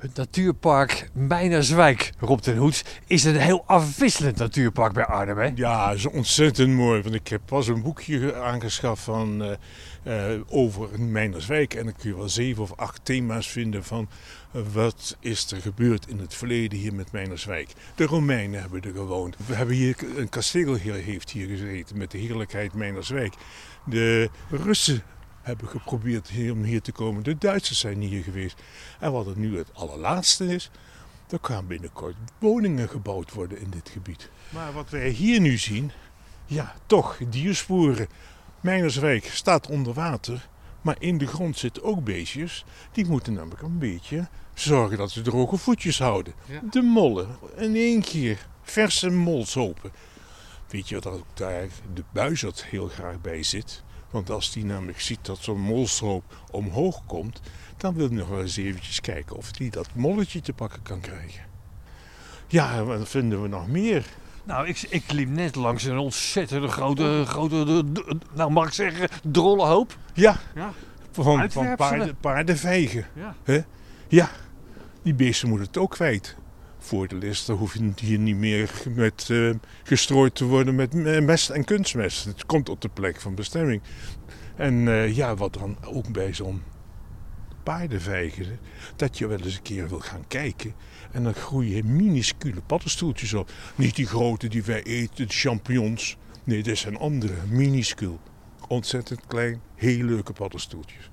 Het natuurpark Meinerswijk, Rob ten Hoed, is een heel afwisselend natuurpark bij Arnhem. Hè? Ja, is ontzettend mooi. Want ik heb pas een boekje aangeschaft van, uh, uh, over Meinerswijk. En dan kun je wel zeven of acht thema's vinden van uh, wat is er gebeurd in het verleden hier met Meinerswijk. De Romeinen hebben er gewoond. We hebben hier een kasteel heeft hier gezeten met de heerlijkheid Meinerswijk. De Russen hebben geprobeerd hier, om hier te komen. De Duitsers zijn hier geweest. En wat het nu het allerlaatste is, er gaan binnenkort woningen gebouwd worden in dit gebied. Maar wat wij hier nu zien, ja, toch diersporen. Meinerswijk staat onder water, maar in de grond zitten ook beestjes. Die moeten namelijk een beetje zorgen dat ze droge voetjes houden. Ja. De mollen, in één keer verse molsopen. Weet je wat ook daar de buizerd heel graag bij zit? Want als die namelijk ziet dat zo'n molstroop omhoog komt, dan wil hij nog wel eens eventjes kijken of hij dat molletje te pakken kan krijgen. Ja, wat vinden we nog meer? Nou, ik, ik liep net langs een ontzettende grote, grote nou mag ik zeggen, drollenhoop. Ja, ja. van, van paarden, paardenvijgen. Ja. ja, die beesten moeten het ook kwijt. Voordeel is, dan hoef je hier niet meer met, uh, gestrooid te worden met mest en kunstmest. Het komt op de plek van bestemming. En uh, ja, wat dan ook bij zo'n paardenvijgen, dat je wel eens een keer wil gaan kijken. En dan groeien minuscule paddenstoeltjes op. Niet die grote die wij eten, de champignons. Nee, dit zijn andere, minuscuul. Ontzettend klein, heel leuke paddenstoeltjes.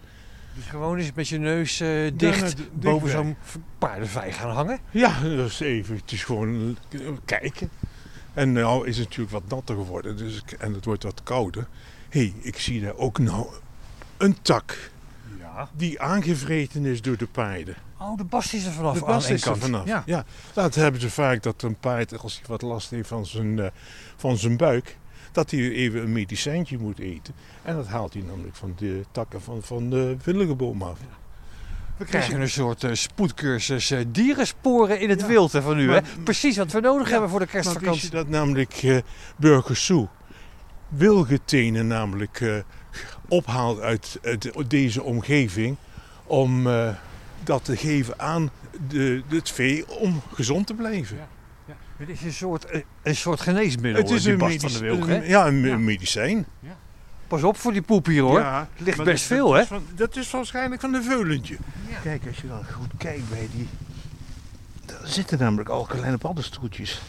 Dus gewoon eens met je neus uh, dicht boven zo'n paardenvijg gaan hangen? Ja, dat is even. Het is gewoon kijken. En nou is het natuurlijk wat natter geworden dus, en het wordt wat kouder. Hé, hey, ik zie daar ook nou een tak ja. die aangevreten is door de paarden. Oh, de bast is er vanaf. De bast is er vanaf. Ja. ja. Dat hebben ze vaak dat een paard, als hij wat last heeft van zijn, uh, van zijn buik, dat hij even een medicijntje moet eten. En dat haalt hij namelijk van de takken van, van de willigeboom af. We krijgen een soort uh, spoedcursus uh, dierensporen in het ja, wild van u. hè? Precies wat we nodig ja, hebben voor de kerstvakantie. Maar je dat namelijk uh, Burger Sue wilgetenen namelijk uh, ophaalt uit, uit, deze omgeving om dat te geven aan de, het vee om gezond te blijven. Ja. Het is een soort, eh, een soort geneesmiddel. Het is een, medisch, van de een, ja, een ja. medicijn. Ja. Pas op voor die poep hier hoor. Ja, het ligt best veel hè. dat is waarschijnlijk van de veulentje. Kijk, als je dan goed kijkt bij die... Daar zitten namelijk al kleine paddenstoeltjes.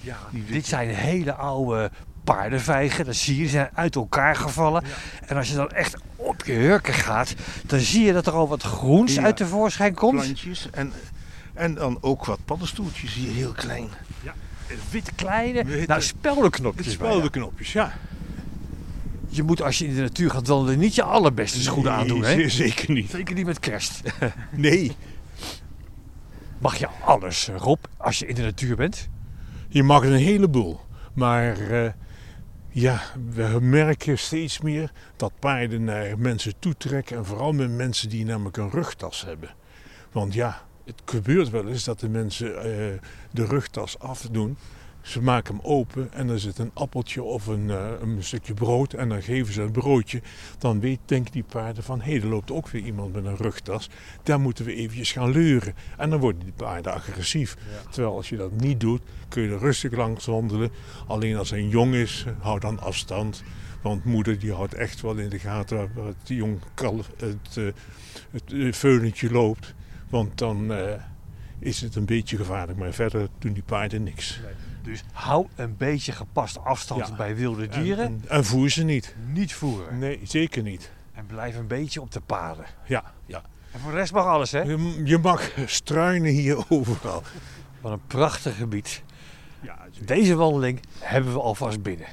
Ja, dit zijn hele oude paardenvijgen. Dat zie je, zijn uit elkaar gevallen. En als je dan echt op je hurken gaat, dan zie je dat er al wat groens uit de voorschijn komt. Plantjes en en dan ook wat paddenstoeltjes hier, heel klein. Ja, wit kleine, Witte, nou speldenknopjes. Speldenknopjes, ja. Je moet als je in de natuur gaat wandelen niet je allerbeste schoenen nee, aandoen, hè? Zeker niet. Zeker niet met kerst. nee. Mag je alles, Rob, als je in de natuur bent? Je mag een heleboel. Maar uh, ja, we merken steeds meer dat paarden naar mensen toetrekken. En vooral met mensen die namelijk een rugtas hebben. Want ja, het gebeurt wel eens dat de mensen uh, de rugtas afdoen. Ze maken hem open en er zit een appeltje of een, uh, een stukje brood en dan geven ze een broodje. Dan weet, denken die paarden van, hé, hey, er loopt ook weer iemand met een rugtas. Daar moeten we eventjes gaan leuren. En dan worden die paarden agressief. Terwijl als je dat niet doet, kun je er rustig langs wandelen. Alleen als hij jong is, hou dan afstand. Want moeder die houdt echt wel in de gaten waar het jong kalf, het, uh, het veulentje loopt. Want dan uh, is het een beetje gevaarlijk. Maar verder doen die paarden niks. Nee. Dus hou een beetje gepast afstand ja. bij wilde dieren. En, en, voer ze niet. Niet voeren. Nee, zeker niet. En blijf een beetje op de paden. Ja, ja. En voor de rest mag alles, hè? Je, je mag struinen hier overal. Wat een prachtig gebied. Ja, Deze wandeling hebben we alvast binnen.